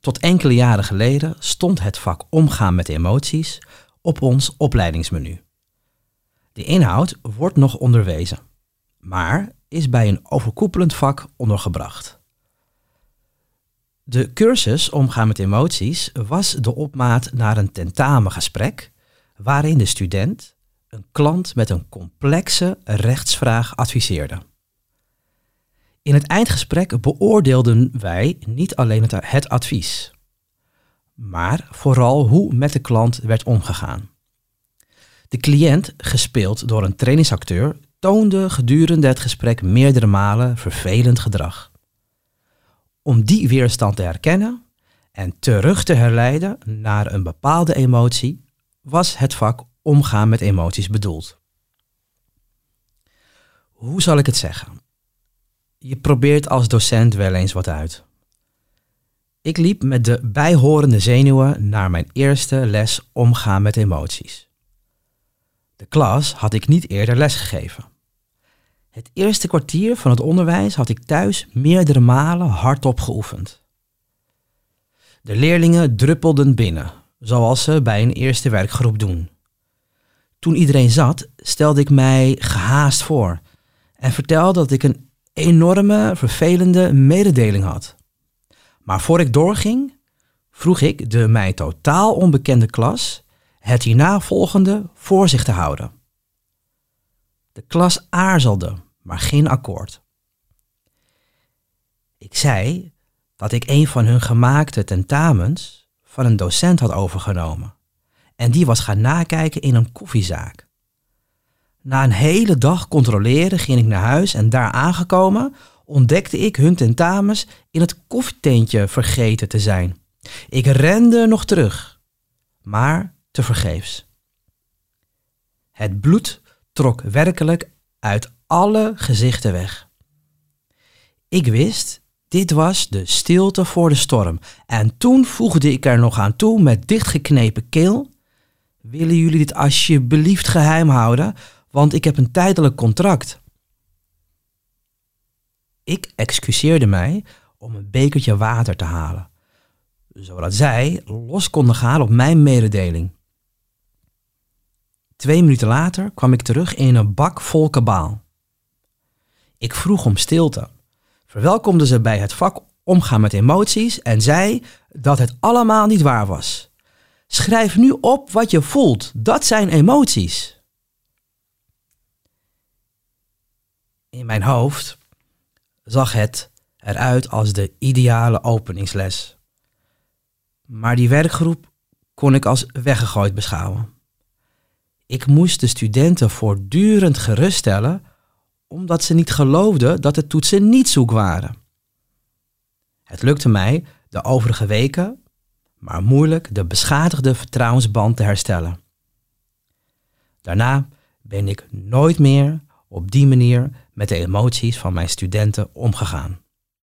Tot enkele jaren geleden stond het vak omgaan met emoties op ons opleidingsmenu. De inhoud wordt nog onderwezen, maar is bij een overkoepelend vak ondergebracht. De cursus Omgaan met emoties was de opmaat naar een tentamengesprek waarin de student een klant met een complexe rechtsvraag adviseerde. In het eindgesprek beoordeelden wij niet alleen het, advies, maar vooral hoe met de klant werd omgegaan. De cliënt, gespeeld door een trainingsacteur, toonde gedurende het gesprek meerdere malen vervelend gedrag. Om die weerstand te herkennen en terug te herleiden naar een bepaalde emotie, was het vak omgaan met emoties bedoeld. Hoe zal ik het zeggen? Je probeert als docent wel eens wat uit. Ik liep met de bijhorende zenuwen naar mijn eerste les omgaan met emoties. De klas had ik niet eerder lesgegeven. Het eerste kwartier van het onderwijs had ik thuis meerdere malen hardop geoefend. De leerlingen druppelden binnen, zoals ze bij een eerste werkgroep doen. Toen iedereen zat, stelde ik mij gehaast voor en vertelde dat ik een enorme, vervelende mededeling had. Maar voor ik doorging, vroeg ik de mij totaal onbekende klas het hierna volgende voor zich te houden. De klas aarzelde, maar geen akkoord. Ik zei dat ik een van hun gemaakte tentamens van een docent had overgenomen en die was gaan nakijken in een koffiezaak. Na een hele dag controleren ging ik naar huis en daar aangekomen ontdekte ik hun tentamens in het koffietentje vergeten te zijn. Ik rende nog terug, maar tevergeefs. Het bloed trok werkelijk uit alle gezichten weg. Ik wist, dit was de stilte voor de storm. En toen voegde ik er nog aan toe met dichtgeknepen keel. Willen jullie dit alsjeblieft geheim houden, want ik heb een tijdelijk contract. Ik excuseerde mij om een bekertje water te halen, zodat zij los konden gaan op mijn mededeling. Twee minuten later kwam ik terug in een bak vol kabaal. Ik vroeg om stilte, verwelkomde ze bij het vak omgaan met emoties en zei dat het allemaal niet waar was. Schrijf nu op wat je voelt, dat zijn emoties. In mijn hoofd zag het eruit als de ideale openingsles. Maar die werkgroep kon ik als weggegooid beschouwen. Ik moest de studenten voortdurend geruststellen omdat ze niet geloofden dat de toetsen niet zoek waren. Het lukte mij de overige weken, maar moeilijk de beschadigde vertrouwensband te herstellen. Daarna ben ik nooit meer op die manier met de emoties van mijn studenten omgegaan.